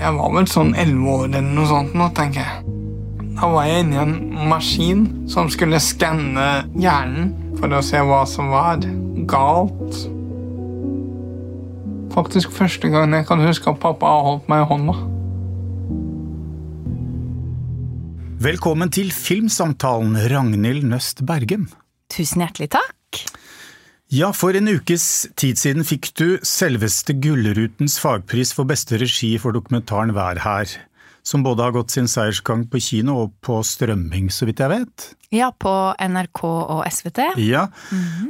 Jeg var vel sånn elleve år eller noe sånt nå, tenker jeg. Da var jeg inni en maskin som skulle skanne hjernen for å se hva som var galt. Faktisk første gang jeg kan huske at pappa har holdt meg i hånda. Velkommen til Filmsamtalen, Ragnhild Nøst Bergen. Tusen hjertelig takk. Ja, for en ukes tid siden fikk du selveste Gullrutens fagpris for beste regi for dokumentaren Vær her, som både har gått sin seiersgang på kino og på strømming, så vidt jeg vet. Ja, på NRK og SVT. Ja,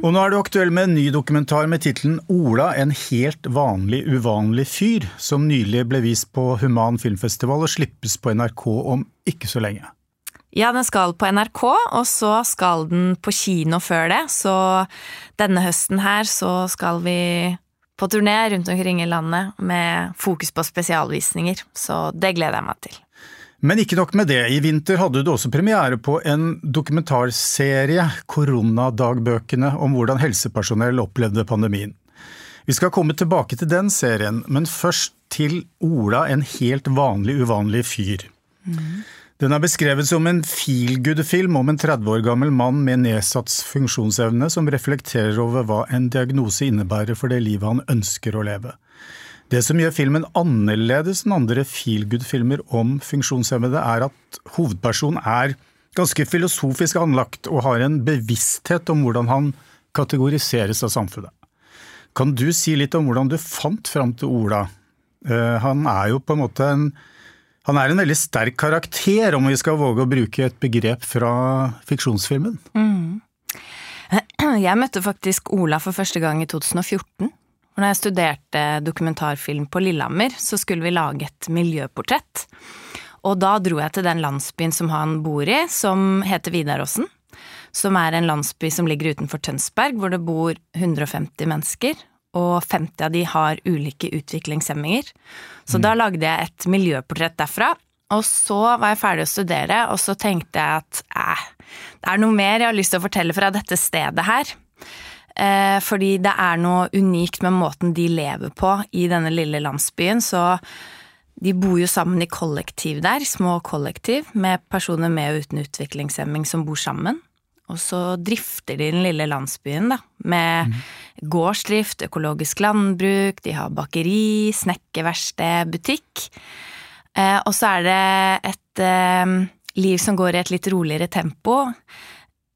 og nå er du aktuell med en ny dokumentar med tittelen Ola, en helt vanlig uvanlig fyr, som nylig ble vist på Human Filmfestival og slippes på NRK om ikke så lenge. Ja, den skal på NRK, og så skal den på kino før det. Så denne høsten her så skal vi på turné rundt omkring i landet med fokus på spesialvisninger. Så det gleder jeg meg til. Men ikke nok med det, i vinter hadde du også premiere på en dokumentarserie, Koronadagbøkene, om hvordan helsepersonell opplevde pandemien. Vi skal komme tilbake til den serien, men først til Ola, en helt vanlig uvanlig fyr. Den er beskrevet som en feelgood-film om en 30 år gammel mann med nedsatt funksjonsevne som reflekterer over hva en diagnose innebærer for det livet han ønsker å leve. Det som gjør filmen annerledes enn andre feelgood-filmer om funksjonshemmede, er at hovedpersonen er ganske filosofisk anlagt og har en bevissthet om hvordan han kategoriseres av samfunnet. Kan du si litt om hvordan du fant fram til Ola? Eh, Han er jo på en måte en han er en veldig sterk karakter, om vi skal våge å bruke et begrep fra fiksjonsfilmen. Jeg møtte faktisk Ola for første gang i 2014. Når jeg studerte dokumentarfilm på Lillehammer, så skulle vi lage et miljøportrett. Og da dro jeg til den landsbyen som han bor i, som heter Vidaråsen. Som er en landsby som ligger utenfor Tønsberg, hvor det bor 150 mennesker. Og 50 av de har ulike utviklingshemminger. Så da lagde jeg et miljøportrett derfra. Og så var jeg ferdig å studere, og så tenkte jeg at eh, det er noe mer jeg har lyst til å fortelle fra dette stedet her. Eh, fordi det er noe unikt med måten de lever på i denne lille landsbyen. Så de bor jo sammen i kollektiv der, små kollektiv, med personer med og uten utviklingshemming som bor sammen. Og så drifter de den lille landsbyen, da, med gårdsdrift, økologisk landbruk, de har bakeri, snekkerverksted, butikk. Eh, og så er det et eh, liv som går i et litt roligere tempo,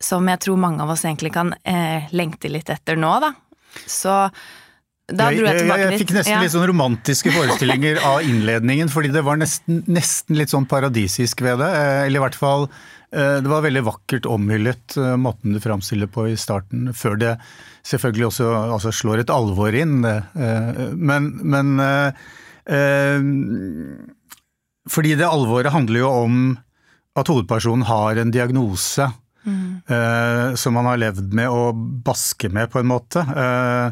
som jeg tror mange av oss egentlig kan eh, lengte litt etter nå, da. Så da dro jeg tilbake litt. jeg, fikk nesten Ja. litt sånn romantiske forestillinger av innledningen, fordi det var nesten, nesten litt sånn paradisisk ved det. eh, Eller i hvert fall Det var veldig vakkert omhyllet, eh, måten du framstiller på i starten, før det selvfølgelig også altså, slår et alvor inn. eh, Men, men eh, eh, Fordi det alvoret handler jo om at hovedpersonen har en diagnose Mm. som han har levd med og basker med, på en måte. Eh,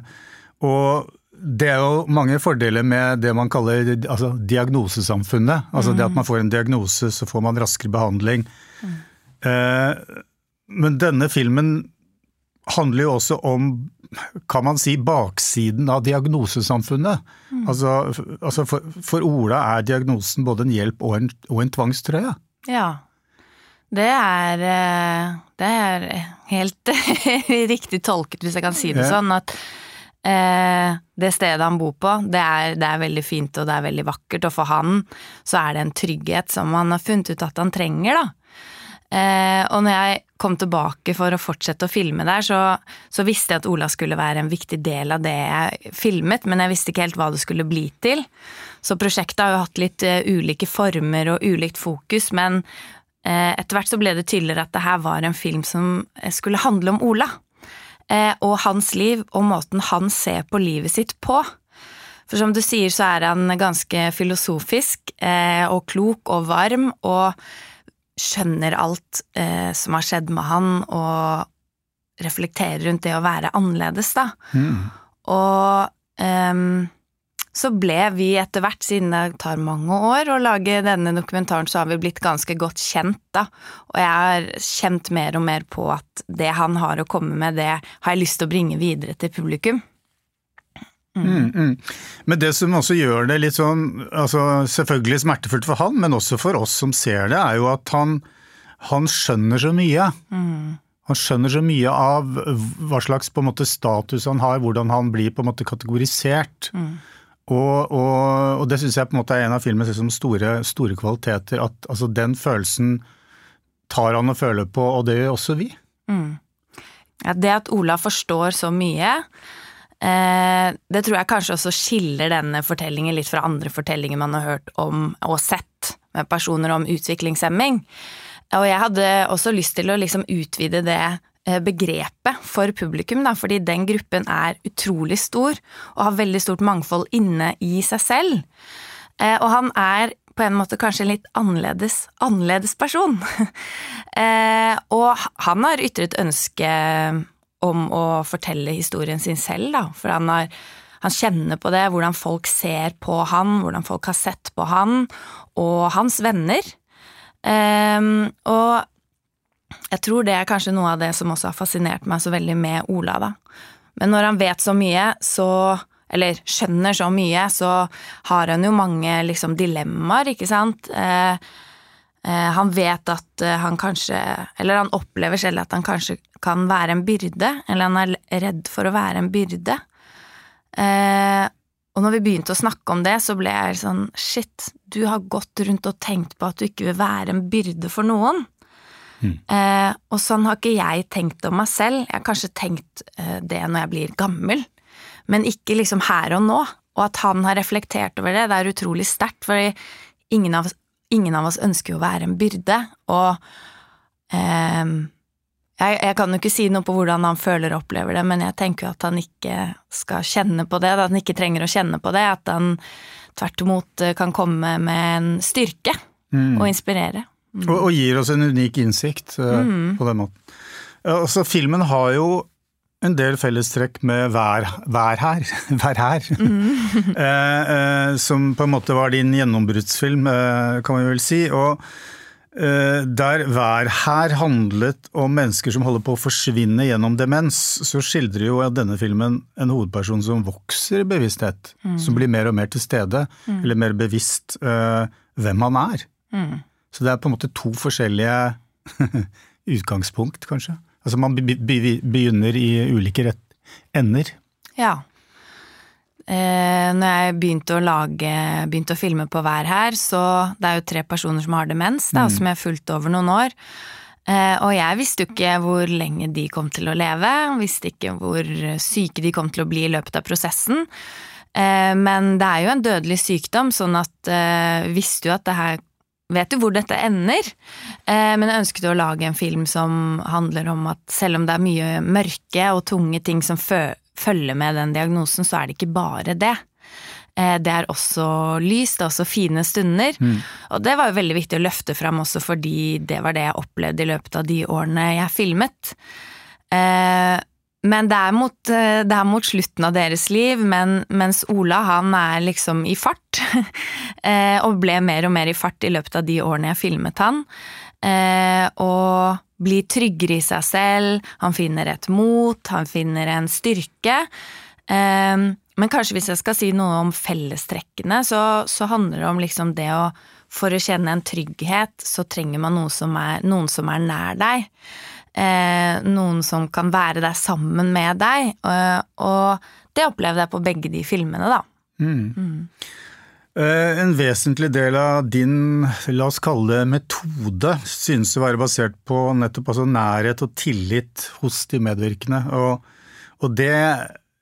og det er jo mange fordeler med det man kaller altså, diagnosesamfunnet. Altså det at man får en diagnose, så får man raskere behandling. Eh, men denne filmen handler jo også om, kan man si, baksiden av diagnosesamfunnet. Altså, altså for, for Ola er diagnosen både en hjelp og en, og en tvangstrøye. Ja. Det er, eh, det er helt riktig tolket, hvis jeg kan si det sånn, at eh, det stedet han bor på, det er, det er veldig fint og det er veldig vakkert, og for han så er det en trygghet som han har funnet ut at han trenger, da. Eh, og når jeg kom tilbake for å fortsette å filme der, så, så visste jeg at Ola skulle være en viktig del av det jeg filmet, men jeg visste ikke helt hva det skulle bli til. Så prosjektet har jo hatt litt eh, ulike former og ulikt fokus, men eh, etter hvert så ble det tydeligere at det her var en film som eh, skulle handle om Ola. Eh, og hans liv, og måten han ser på livet sitt på. For som du sier, så er han ganske filosofisk eh, og klok og varm, og skjønner alt eh, som har skjedd med han, og reflekterer rundt det å være annerledes, da. Og ehm, så ble vi etter hvert, siden det tar mange år å lage denne dokumentaren, så har vi blitt ganske godt kjent, da. Og jeg har kjent mer og mer på at det han har å komme med, det har jeg lyst til å bringe videre til publikum. Mm, mm. Men det som også gjør det litt sånn, altså selvfølgelig smertefullt for han, men også for oss som ser det, er jo at han, han skjønner så mye. Mm. Han skjønner så mye av hva slags måte status han har, hvordan han blir på en måte kategorisert. Mm. Og, og, og, det syns jeg på en måte er en av filmens liksom store, store, kvaliteter. At altså, den følelsen tar han å føle på, og det gjør også vi. Mm. Ja, det at Ola forstår så mye, eh, det tror jeg kanskje også skiller denne fortellingen litt fra andre fortellinger man har hørt om og sett med personer om utviklingshemming. Og jeg hadde også lyst til å liksom utvide det begrepet for publikum, da, fordi den gruppen er utrolig stor og har veldig stort mangfold inne i seg selv. Eh, og han er på en måte kanskje en litt annerledes, annerledes person. Eh, og han har ytret ønske om å fortelle historien sin selv, da, for han har han kjenner på det, hvordan folk ser på han, hvordan folk har sett på han, og hans venner. Um, og jeg tror det er kanskje noe av det som også har fascinert meg så veldig med Ola, da. Men når han vet så mye, så Eller skjønner så mye, så har han jo mange liksom dilemmaer, ikke sant. Eh, eh, han vet at eh, han kanskje Eller han opplever selv at han kanskje kan være en byrde, eller han er redd for å være en byrde. Eh, og når vi begynte å snakke om det, så ble jeg sånn shit, du har gått rundt og tenkt på at du ikke vil være en byrde for noen. Mm. Eh, og sånn har ikke jeg tenkt om meg selv. Jeg har kanskje tenkt eh, det når jeg blir gammel, men ikke liksom her og nå. Og at han har reflektert over det, det er utrolig sterkt, for ingen av, ingen av oss ønsker jo å være en byrde. Og eh, jeg, jeg, kan jo ikke si noe på hvordan han føler og opplever det, men jeg tenker jo at han ikke skal kjenne på det, at han ikke trenger å kjenne på det, at han tvert imot eh, kan komme med en styrke mm. og inspirere. Mm. Og, og, gir oss en unik innsikt uh, mm. på den måten. Altså, filmen har jo en del fellestrekk med Vær, vær her, vær her. Mm. eh, eh, som på en måte var din gjennombruddsfilm, eh, kan man vel si. og Eh, der Vær her handlet om mennesker som holder på å forsvinne gjennom demens, så skildrer jo denne filmen en hovedperson som vokser i bevissthet. Mm. Som blir mer og mer til stede, mm. eller mer bevisst uh, hvem han er. Mm. Så det er på en måte to forskjellige utgangspunkt, kanskje. Altså man begynner i ulike ender. Ja. Eh, når jeg begynte å lage, begynte å filme på hver her, så det er jo tre personer som har demens, da, mm. som jeg har fulgt over noen år. Eh, og jeg visste jo ikke hvor lenge de kom til å leve, visste ikke hvor syke de kom til å bli i løpet av prosessen. Eh, men det er jo en dødelig sykdom, sånn at eh, visste jo at det her Vet jo hvor dette ender, eh, men jeg ønsket å lage en film som handler om at selv om det er mye mørke og tunge ting som følger med den diagnosen, så er det ikke bare det. Eh, det er også lys, det er også fine stunder. Mm. Og det var jo veldig viktig å løfte fram også fordi det var det jeg opplevde i løpet av de årene jeg filmet. Eh, men det er, mot, eh, det er mot slutten av deres liv, men, mens Ola han er liksom i fart. og ble mer og mer i fart i løpet av de årene jeg filmet han. Og blir tryggere i seg selv, han finner et mot, han finner en styrke. Men kanskje hvis jeg skal si noe om fellestrekkene, så, så handler det om liksom det å For å kjenne en trygghet, så trenger man noe som er, noen som er nær deg. Eh, noen som kan være der sammen med deg. og det opplevde jeg på begge de filmene, da. Mm. Mm. Eh, en vesentlig del av din, la oss kalle det metode, synes å være basert på nettopp altså nærhet og tillit hos de medvirkende. Og, og det,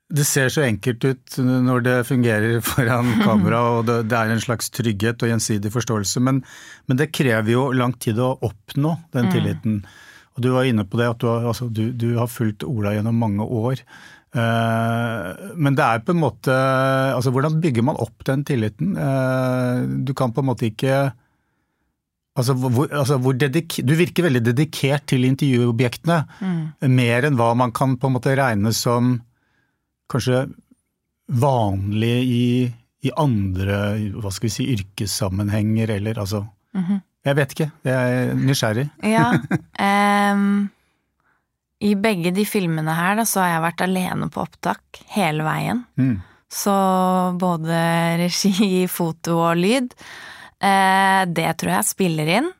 det, ser så enkelt ut når det fungerer foran kamera og det, det er en slags trygghet og gjensidig forståelse, men, men, det krever jo lang tid å oppnå den mm. Og du var inne på det at du har, altså, du, du har fulgt Ola gjennom mange år. Eh, men det er på en måte Altså, hvordan bygger man opp den tilliten? Eh, du kan på en måte ikke Altså, hvor, altså hvor Du virker veldig dedikert til intervjuobjektene. Mm. Mer enn hva man kan på en måte regne som kanskje vanlig i, i andre hva skal vi si, yrkessammenhenger, eller altså mm -hmm. Jeg vet ikke. Jeg er nysgjerrig. Ja. Um I begge de filmene her da, så har jeg vært alene på opptak hele veien. Mm. Så både regi, foto og lyd. Uh, det tror jeg spiller inn.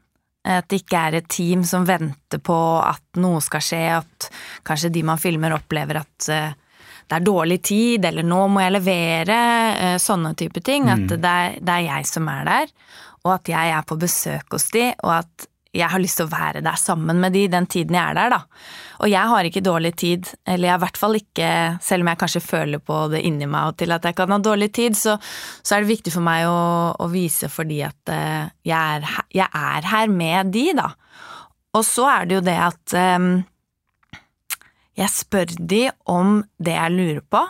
At det ikke er et team som venter på at noe skal skje, at kanskje de man filmer opplever at eh, det er dårlig tid, eller nå må jeg levere, eh, sånne type ting. At det er, det er jeg som er der, og at jeg er på besøk hos de, og at jeg har lyst til å være der sammen med de den tiden jeg er der, da. Og jeg har ikke dårlig tid, eller jeg i hvert fall ikke, selv om jeg kanskje føler på det inni meg og til at jeg kan ha dårlig tid, så, så er det viktig for meg å, å vise fordi at eh, jeg er, jeg er her med de, da. Og så er det jo det at um, jeg spør de om det jeg lurer på.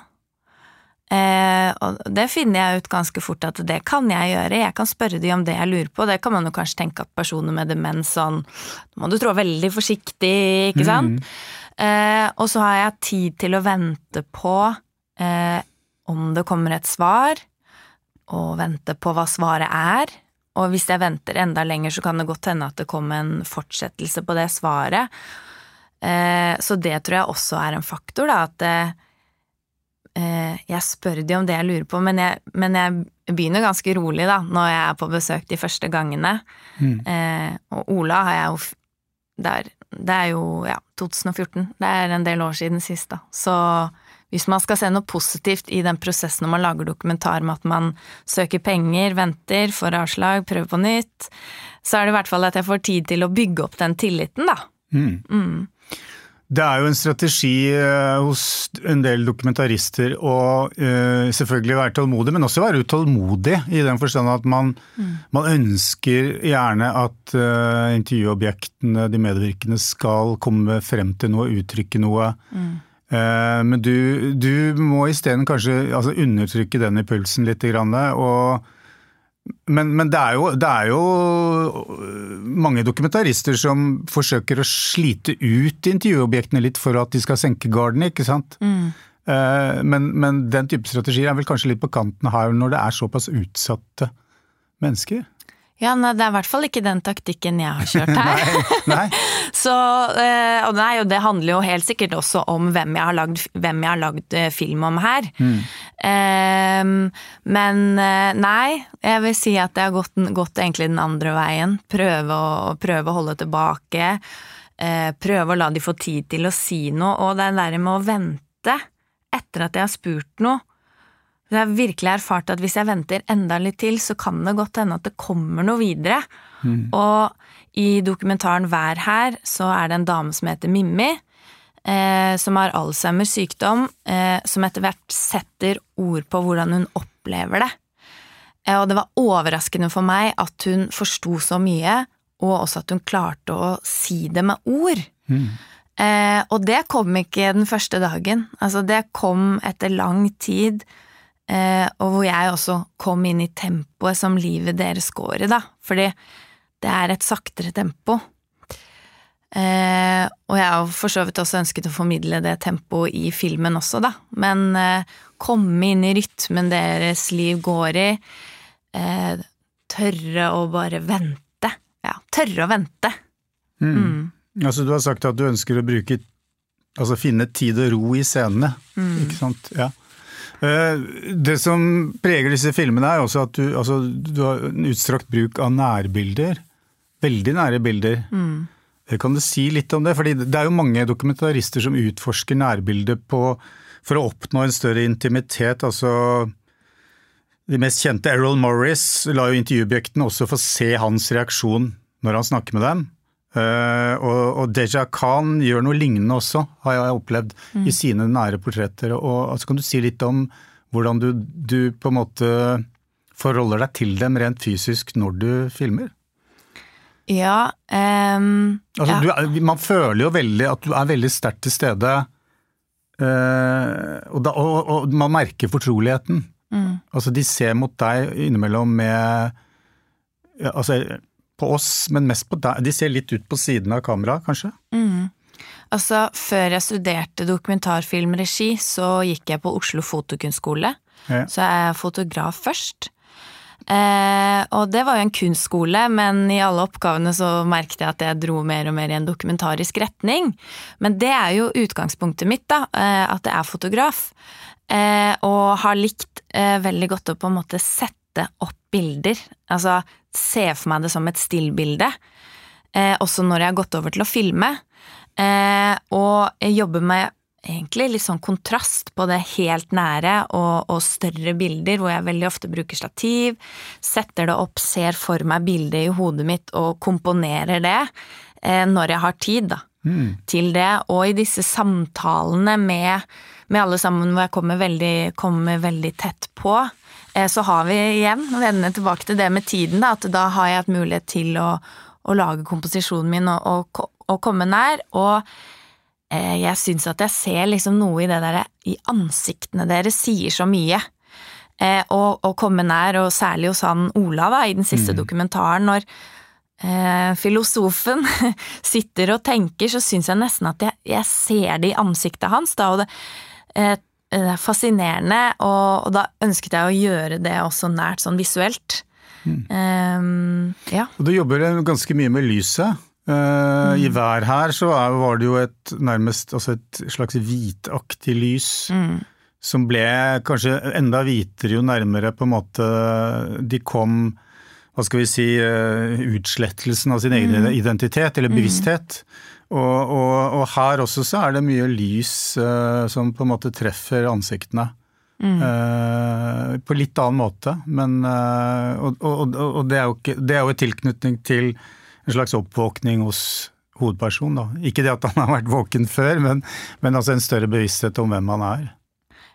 Eh, og det finner jeg ut ganske fort at det kan jeg gjøre. Jeg kan spørre de om det jeg lurer på. Det kan man jo kanskje tenke at personer med demens sånn Nå må du trå veldig forsiktig, ikke sant? Eh, og så har jeg tid til å vente på eh, om det kommer et svar, og vente på hva svaret er. Og hvis jeg venter enda lenger, så kan det godt hende at det kommer en fortsettelse på det svaret. Eh, så det tror jeg også er en faktor, da, at eh, jeg spør de om det jeg lurer på, men jeg, men jeg begynner ganske rolig da, når jeg er på besøk de første gangene. Eh, og Ola har jeg jo der, det er, jo ja, 2014. Det er en del år siden sist, da. Så hvis man skal se noe positivt i den prosessen når man lager dokumentar med at man søker penger, venter, får avslag, prøver på nytt, så er det i hvert fall at jeg får tid til å bygge opp den tilliten, da. Det er jo en strategi eh, hos en del dokumentarister å eh, selvfølgelig være tålmodig, men også være utålmodig i den forstand at man, man ønsker gjerne at eh, intervjuobjektene, de medvirkende, skal komme frem til noe, uttrykke noe. Eh, men du, du må isteden kanskje altså, undertrykke den impulsen litt, grann, og men, men det, er jo, det er jo mange dokumentarister som forsøker å slite ut intervjuobjektene litt for at de skal senke garden, ikke sant? Mm. Men, men den type strategier er vel kanskje litt på kanten her når det er såpass utsatte mennesker? Ja, nei, det er i hvert fall ikke den taktikken jeg har kjørt her. Nei? Så, eh, og nei, og det handler jo helt sikkert også om hvem jeg har lagd, jeg har lagd eh, film om her. Ehm, men eh, nei, jeg vil si at det har gått, gått egentlig den andre veien. Prøve å, prøve å holde tilbake. prøve å la de få tid til å si noe. Og det der med å vente etter at jeg har spurt noe. Jeg har virkelig erfart at hvis jeg venter enda litt til, så kan det godt hende at det kommer noe videre. Og i dokumentaren Vær her, så er det en dame som heter Mimmi, eh, som har Alzheimers sykdom, eh, som etter hvert setter ord på hvordan hun opplever det. Eh, og det var overraskende for meg at hun forsto så mye, og også at hun klarte å si det med ord. Eh, og det kom ikke den første dagen. Altså, det kom etter lang tid, og hvor jeg også kom inn i tempoet som livet deres går i, da. Fordi det er et saktere tempo. Eh, og jeg har for så vidt også ønsket å formidle det tempoet i filmen også, da. Men eh, komme inn i rytmen deres liv går i. Eh, tørre å bare vente. Ja, tørre å vente. Altså Du har sagt at du ønsker å bruke Altså finne tid og ro i scenene, ikke sant? Ja. Eh, Det som preger disse filmene er også at du, altså, du har en utstrakt bruk av nærbilder. Veldig nære bilder. Mm. Kan du si litt om det? Fordi det er jo mange dokumentarister som utforsker nærbildet på, for å oppnå en større intimitet. altså de mest kjente, Errol Morris, la jo intervjuobjektene også få se hans reaksjon når han snakker med dem. Eh, og, og Deja Khan gjør noe lignende også, har jeg opplevd, i sine nære portretter. Og, altså, kan du si litt om hvordan du, du på en måte forholder deg til dem rent fysisk når du filmer? Ja, um, Altså, ja. du man føler jo veldig at du er veldig sterkt til stede, Uh, og, da, og, og man merker fortroligheten. Altså, de ser mot deg innimellom med ja, Altså, på oss, men mest på deg. De ser litt ut på siden av kameraet, kanskje? Altså, før jeg studerte dokumentarfilmregi, så gikk jeg på Oslo fotokunstskole. Ja. Så jeg er fotograf først. Eh, og det var jo en kunstskole, men i alle oppgavene så merket jeg at jeg dro mer og mer i en dokumentarisk retning. Men det er jo utgangspunktet mitt, da, eh, at jeg er fotograf. Eh, og har likt eh, veldig godt å på en måte sette opp bilder. Altså se for meg det som et stillbilde. Eh, også når jeg har gått over til å filme. Eh, og jeg jobber med egentlig litt sånn kontrast på det helt nære og, og, større bilder, hvor jeg veldig ofte bruker stativ, setter det opp, ser for meg bildet i hodet mitt og komponerer det eh, når jeg har tid, da. Mm. Til det, og i disse samtalene med, med alle sammen hvor jeg kommer veldig, kommer veldig tett på, så har vi igjen, vende tilbake til det med tiden, da, at da har jeg hatt mulighet til å, å lage komposisjonen min og, og, og komme nær. og Eh, jeg syns at jeg ser liksom noe i det derre I ansiktene deres sier så mye. Eh, og, og komme nær, og særlig hos han Olav da, i den siste mm. dokumentaren, når eh, filosofen sitter og tenker, så syns jeg nesten at jeg, jeg, ser det i ansiktet hans, da, og det, eh, fascinerende, og, og, da ønsket jeg å gjøre det også nært sånn visuelt. Mm. Um, ja. Og du jobber ganske mye med lyset. Uh, mm. I vær her så er, var det jo et nærmest altså et slags hvitaktig lys. Mm. Som ble kanskje enda hvitere jo nærmere på en måte de kom hva skal vi si, uh, utslettelsen av sin egen mm. identitet, eller mm. bevissthet. Og, og, og, her også så er det mye lys uh, som på en måte treffer ansiktene. Mm. på litt annen måte, men Og, og det, er jo ikke, det er jo et tilknytning til en slags oppvåkning hos hovedpersonen. Da. Ikke det at han har vært våken før, men, men altså en større bevissthet om hvem han er.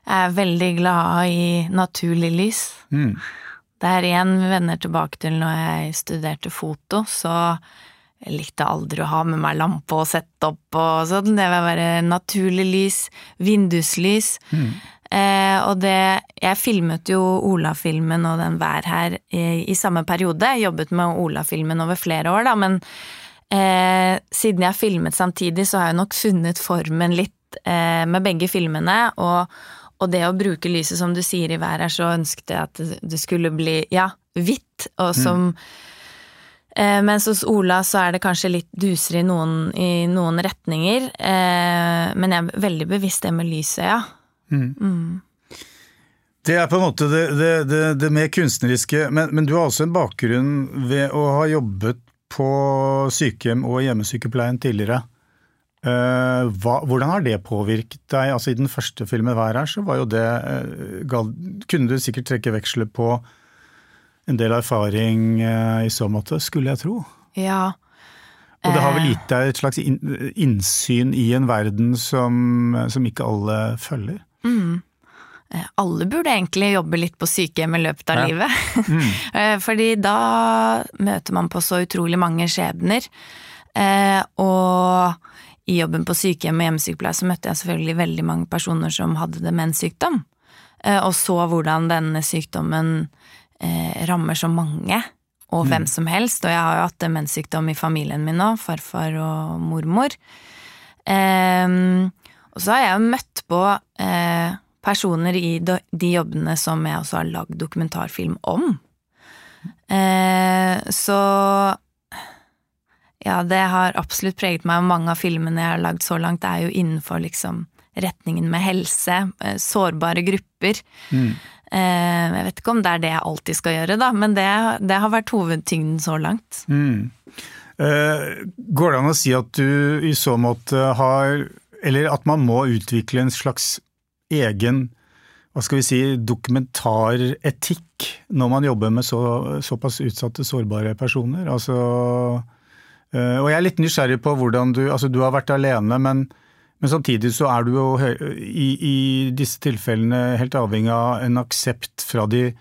Jeg er veldig glad i naturlig lys. Mm. Det er igjen vender tilbake til når jeg studerte foto, så jeg likte aldri å ha med meg lampe og sette opp og sånn. Det vil være naturlig lys, vinduslys. Mm. Eh, og det Jeg filmet jo Ola-filmen og den Vær her i, i, samme periode. Jeg jobbet med Ola-filmen over flere år, da, men eh, siden jeg filmet samtidig, så har jeg nok funnet formen litt eh, med begge filmene. Og, og, det å bruke lyset, som du sier, i Vær her, så ønsket jeg at det skulle bli, ja, hvitt, og mm. som mm. Mens hos Ola så er det kanskje litt dusere i noen, i noen retninger. Eh, men jeg er veldig bevisst det med lyset, ja. Mm. Mm. Det er på en måte det, det, det, det mer kunstneriske, men, men, du har også en bakgrunn ved å ha jobbet på sykehjem og hjemmesykepleien tidligere. Uh, hva, hvordan har det påvirket deg? Altså I den første filmen hver her, så var jo det uh, Kunne du sikkert trekke veksler på en del erfaring uh, i så måte, skulle jeg tro. Ja. Og det har vel gitt deg et slags innsyn i en verden som, som ikke alle følger? Mm. Eh, alle burde egentlig jobbe litt på sykehjem i løpet av ja. livet. Mm. Eh, fordi da møter man på så utrolig mange skjebner. Eh, og i jobben på sykehjem og hjemmesykepleie så møtte jeg selvfølgelig veldig mange personer som hadde demenssykdom. Og så hvordan denne sykdommen rammer så mange, og hvem mm. som helst. Og jeg har jo hatt demenssykdom i familien min nå, farfar og mormor. Eh, og så har jeg jo møtt på eh, personer i de jobbene som jeg også har lagd dokumentarfilm om. Eh, så ja, det har absolutt preget meg, og mange av filmene jeg har lagd så langt, er jo innenfor liksom retningen med helse, eh, sårbare grupper. Mm. Eh, jeg vet ikke om det er det jeg alltid skal gjøre, da, men det, det har vært hovedtyngden så langt. Mm. Eh, går det an å si at du i så måte har eller at man må utvikle en slags egen hva skal vi si, dokumentaretikk når man jobber med så, såpass utsatte, sårbare personer. Altså, øh, og jeg er litt nysgjerrig på hvordan du Altså, du har vært alene, men, men samtidig så er du jo i, i, disse tilfellene helt avhengig av en aksept fra de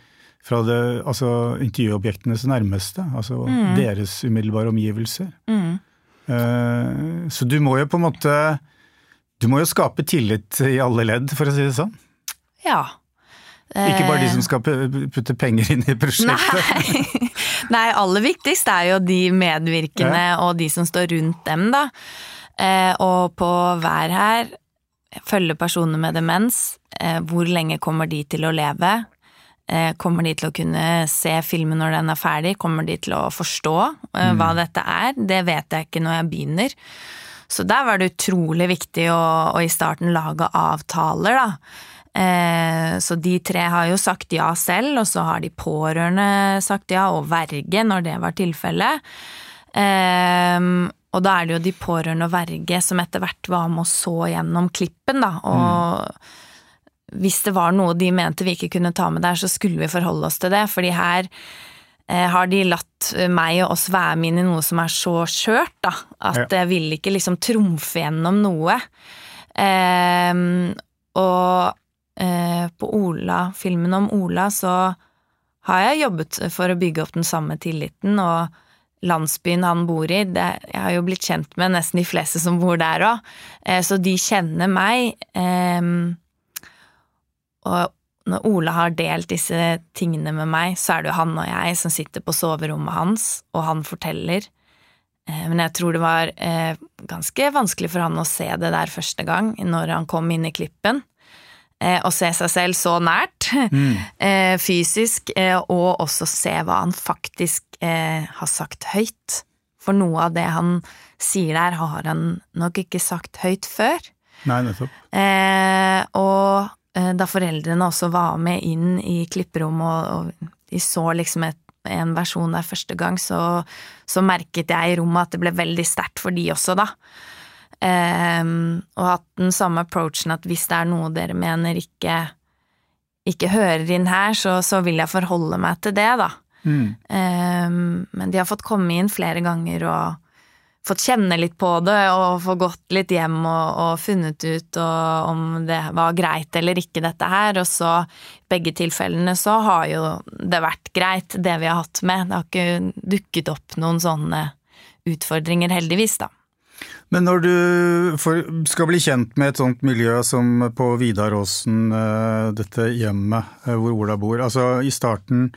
fra det, altså intervjuobjektenes nærmeste, altså mm. deres umiddelbare omgivelser. Mm. Uh, så du må jo på en måte du må jo skape tillit i alle ledd, for å si det sånn? Ja. Ikke bare de som skal putte penger inn i prosjektet? Nei, Nei aller viktigst er jo de medvirkende ja. og de som står rundt dem, da. Eh, og på hver her følge personer med demens. Eh, hvor lenge kommer de til å leve? Eh, kommer de til å kunne se filmen når den er ferdig? Kommer de til å forstå mm. hva dette er? Det vet jeg ikke når jeg begynner. Så der var det utrolig viktig å, å i starten lage avtaler, da. Eh, så de tre har jo sagt ja selv, og så har de pårørende sagt ja, og verge når det var tilfellet. Eh, og da er det jo de pårørende og verge som etter hvert var med og så gjennom klippen, da. Og mm. hvis det var noe de mente vi ikke kunne ta med der, så skulle vi forholde oss til det. Fordi her eh, har de latt meg og oss være med inn i noe som er så skjørt, da. At ja. jeg vil ikke liksom trumfe gjennom noe. Eh, og eh, på Ola, filmen om Ola, så har jeg jobbet for å bygge opp den samme tilliten, og landsbyen han bor i, det, jeg har jo blitt kjent med nesten de fleste som bor der òg, eh, så de kjenner meg. Eh, og når Ola har delt disse tingene med meg, så er det jo han og jeg som sitter på soverommet hans, og han forteller. Eh, men jeg tror det var ganske vanskelig for han å se det der første gang, når han kom inn i klippen å se seg selv så nært, mm. fysisk, og også se hva han faktisk eh, har sagt høyt. For noe av det han sier der, har han nok ikke sagt høyt før. Nei, nettopp. Eh, og eh, da foreldrene også var med inn i klipperommet, og, og de så liksom et, en versjon der første gang, så, så, merket jeg i rommet at det ble veldig sterkt for de også, da. Um, og hatt den samme approachen at hvis det er noe dere mener ikke, ikke hører inn her, så, så vil jeg forholde meg til det, da. Mm. Um, men de har fått komme inn flere ganger og fått kjenne litt på det og få gått litt hjem og, og funnet ut og, om det var greit eller ikke, dette her. Og så, i begge tilfellene, så har jo det vært greit, det vi har hatt med. Det har ikke dukket opp noen sånne utfordringer, heldigvis, da. Men når du skal bli kjent med et sånt miljø som på Vidaråsen, eh, dette hjemmet eh, hvor Ola bor, altså i starten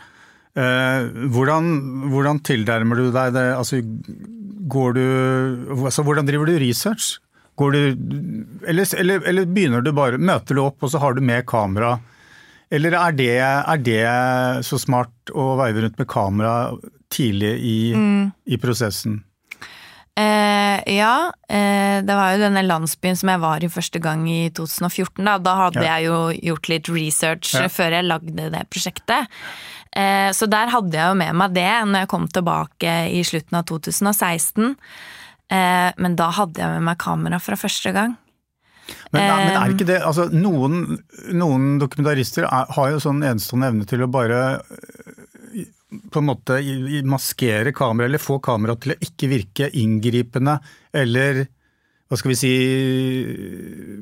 Eh, hvordan, hvordan tilnærmer du deg det? Altså, går du, altså, hvordan driver du research? Du, eller, eller, eller, begynner du bare, møter du opp og så har du med kamera? Eller er det, er det så smart å veive rundt med kamera tidlig i, mm. i prosessen? Eh, ja, eh, det var jo denne landsbyen som jeg var i første gang i 2014. Da, da hadde ja. jeg jo gjort litt research ja. før jeg lagde det prosjektet. Eh, så der hadde jeg jo med meg det når jeg kom tilbake i slutten av 2016. Eh, men da hadde jeg med meg kamera fra første gang. Men, men er ikke det altså Noen, noen dokumentarister er, har jo sånn enestående evne til å bare eh, på en måte maskere kamera, eller få kamera til å ikke virke inngripende eller hva skal vi si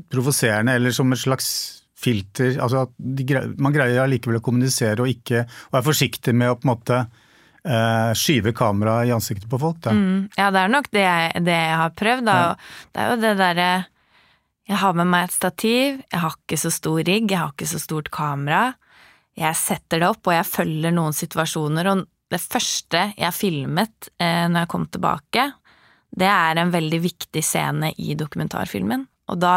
provoserende, eller som et slags filter altså at greier, Man greier allikevel å kommunisere og ikke og er forsiktig med å på en måte eh, skyve kamera i ansiktet på folk. Mm, ja, det er nok det jeg, det jeg har prøvd. Da. Ja. Det er jo det derre Jeg har med meg et stativ, jeg har ikke så stor rigg, jeg har ikke så stort kamera. Jeg setter det opp, og jeg følger noen situasjoner. Og det første jeg filmet eh, når jeg kom tilbake, det er en veldig viktig scene i dokumentarfilmen. Og da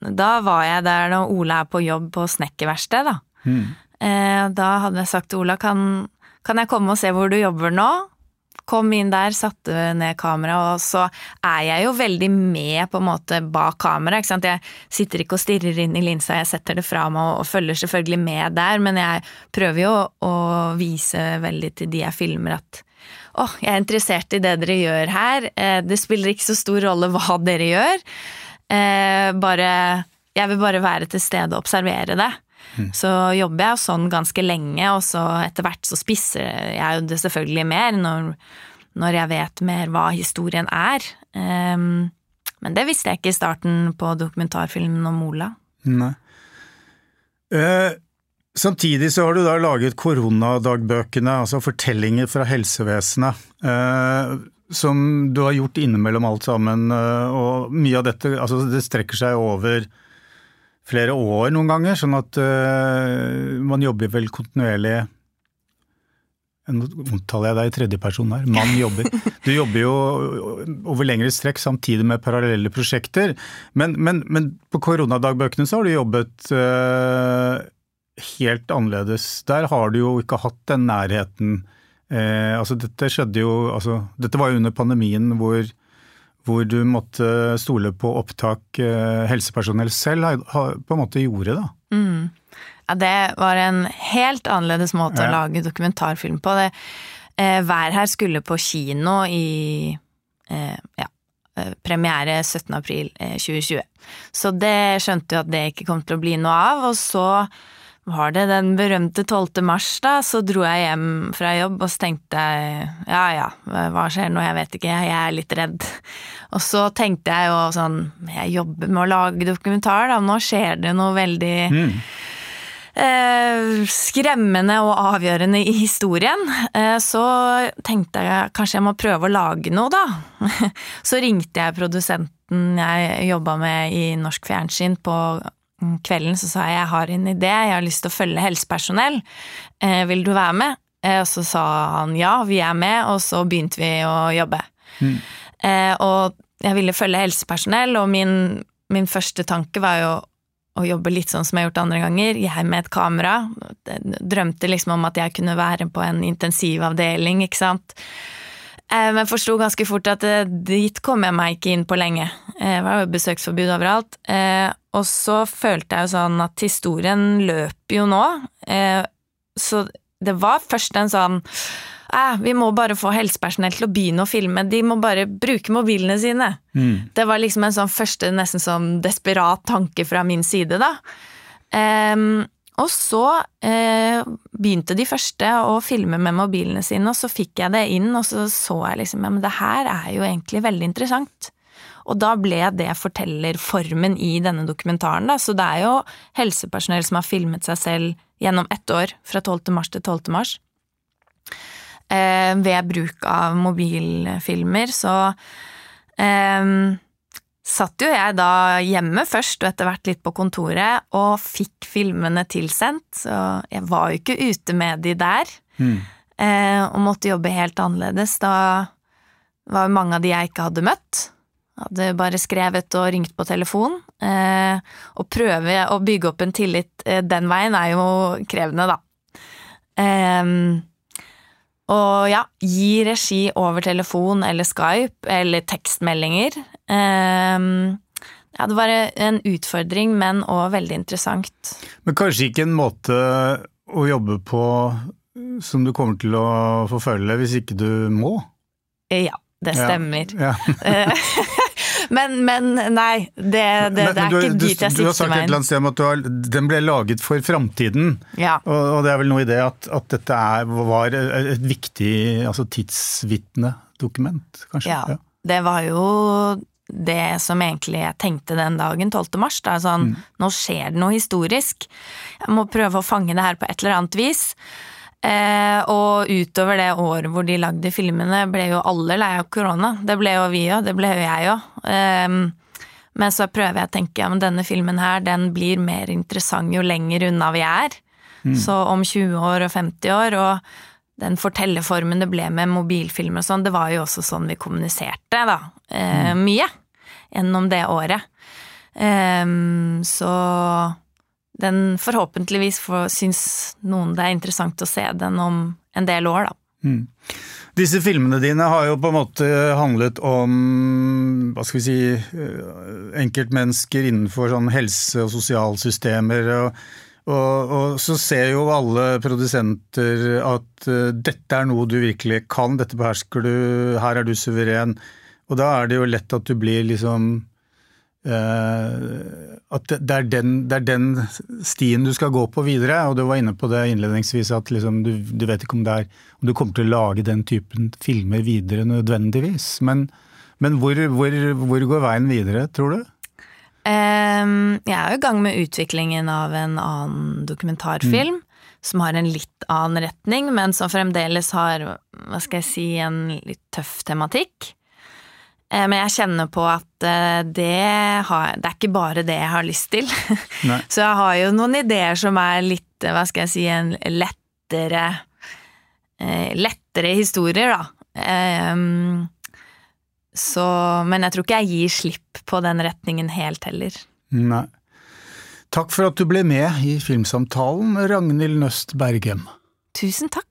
da var jeg der når Ola er på jobb på snekkerverkstedet, da. Mm. Eh, da hadde jeg sagt til Ola kan, kan jeg komme og se hvor du jobber nå? Kom inn der, satte ned kameraet, og så er jeg jo veldig med på en måte bak kamera. ikke sant? Jeg sitter ikke og stirrer inn i linsa, jeg setter det fra meg og, følger selvfølgelig med der, men jeg prøver jo å vise veldig til de jeg filmer at å, jeg er interessert i det dere gjør her, eh, det spiller ikke så stor rolle hva dere gjør. Eh, bare Jeg vil bare være til stede og observere det. Mm. Så jobber jeg sånn ganske lenge, og så etter hvert så spisser jeg jo det selvfølgelig mer når, når, jeg vet mer hva historien er. Um, men det visste jeg ikke i starten på dokumentarfilmen om Ola. Nei. Uh, samtidig så har du da laget koronadagbøkene, altså fortellinger fra helsevesenet. Eh, som du har gjort innimellom alt sammen. Eh, og mye av dette altså det strekker seg over flere år noen ganger, sånn at uh, man jobber vel kontinuerlig Nå omtaler jeg deg i tredjeperson her. Mann jobber. Du jobber jo over lengre strekk samtidig med parallelle prosjekter. Men, men, men på koronadagbøkene så har du jobbet uh, helt annerledes. Der har du jo ikke hatt den nærheten Uh, altså dette skjedde jo altså, Dette var jo under pandemien hvor, hvor du måtte stole på opptak eh, helsepersonell selv på en måte gjorde, da. Ja, det var en helt annerledes måte Ja. å lage dokumentarfilm på. Det, eh, Hver her skulle på kino i eh, ja, eh, premiere 17. april eh, 2020. Så det skjønte jo at det ikke kom til å bli noe av, og så var det den berømte 12. mars, da, så dro jeg hjem fra jobb, og så tenkte jeg ja ja, hva skjer nå, jeg vet ikke, jeg er litt redd. Og så tenkte jeg jo sånn, jeg jobber med å lage dokumentar, da, nå skjer det noe veldig eh, skremmende og avgjørende i historien, eh, så tenkte jeg kanskje jeg må prøve å lage noe, da. Så ringte jeg produsenten jeg jobba med i norsk fjernsyn på kvelden, så sa jeg jeg har en idé, jeg har lyst til å følge helsepersonell, eh, vil du være med? Eh, og så sa han ja, vi er med, og så begynte vi å jobbe. Eh, og jeg ville følge helsepersonell, og min, min første tanke var jo å jobbe litt sånn som jeg har gjort andre ganger, jeg med et kamera. Drømte liksom om at jeg kunne være på en intensivavdeling, ikke sant. Eh, Men forsto ganske fort at eh, dit kom jeg meg ikke inn på lenge. Eh, Det var jo besøksforbud overalt. Og så følte jeg jo sånn at historien løper jo nå. Eh, Så det var først en sånn eh, Vi må bare få helsepersonell til å begynne å filme, de må bare bruke mobilene sine. Det var liksom en sånn første nesten sånn desperat tanke fra min side, da. Og så eh, begynte de første å filme med mobilene sine, og så fikk jeg det inn, og så så jeg liksom ja, men det her er jo egentlig veldig interessant. Og da ble det fortellerformen i denne dokumentaren, da. Så det er jo helsepersonell som har filmet seg selv gjennom ett år, fra 12. mars til 12. mars. Eh, ved bruk av mobilfilmer, så eh, satt jo jeg da hjemme først, og etter hvert litt på kontoret, og fikk filmene tilsendt, så jeg var jo ikke ute med de der, eh, og måtte jobbe helt annerledes. Da var jo mange av de jeg ikke hadde møtt. Hadde bare skrevet og ringt på telefon. Eh, å prøve å bygge opp en tillit eh, den veien er jo krevende, da. Eh, og ja, gi regi over telefon eller Skype eller tekstmeldinger. Ehm, ja, det var en utfordring, men òg veldig interessant. Men kanskje ikke en måte å jobbe på som du kommer til å forfølge hvis ikke du må? Ja, det stemmer. Ja. Men, men nei, det, det, det er Men du, ikke dit jeg du har sagt et eller annet sted om at du har, den ble laget for framtiden. Ja. Og, og det er vel noe i det at, at dette er, var et viktig altså tidsvitnedokument, kanskje? Ja, det var jo det som egentlig jeg tenkte den dagen, 12. mars. Da, sånn, Nå skjer det noe historisk. Jeg må prøve å fange det her på et eller annet vis. Eh, og utover det året hvor de lagde filmene, ble jo alle lei av korona. Det ble jo vi òg, det ble jo jeg òg. Eh, men så prøver jeg å tenke ja, men denne filmen her, den blir mer interessant jo lenger unna vi er. Så om 20 år og 50 år, og den fortellerformen det ble med mobilfilmer og sånn, det var jo også sånn vi kommuniserte, da. Eh, Mye. Gjennom det året. Ehm, så den forhåpentligvis for, syns noen det er interessant å se den om en del år, da. Disse filmene dine har jo på en måte handlet om hva skal vi si, eh, enkeltmennesker innenfor sånn helse- og sosialsystemer. Og, og, og så ser jo alle produsenter at uh, dette er noe du virkelig kan, dette behersker du, her er du suveren. Og da er det jo lett at du blir liksom At det, er den, det er den stien du skal gå på videre. Og du var inne på det innledningsvis at liksom du, du vet ikke om, det er, om du kommer til å lage den typen filmer videre nødvendigvis. Men, men hvor, hvor, hvor går veien videre, tror du? Um, jeg er jo i gang med utviklingen av en annen dokumentarfilm. Som har en litt annen retning, men som fremdeles har hva skal jeg si, en litt tøff tematikk. Eh, Men jeg kjenner på at eh, det, har, det er ikke bare det jeg har lyst til. Nei. Så jeg har jo noen ideer som er litt, hva skal jeg si, en lettere eh, Lettere historier, da. Ehm, Så Men jeg tror ikke jeg gir slipp på den retningen helt heller. Nei. Takk for at du ble med i Filmsamtalen, Ragnhild Nøst Bergem. Tusen takk.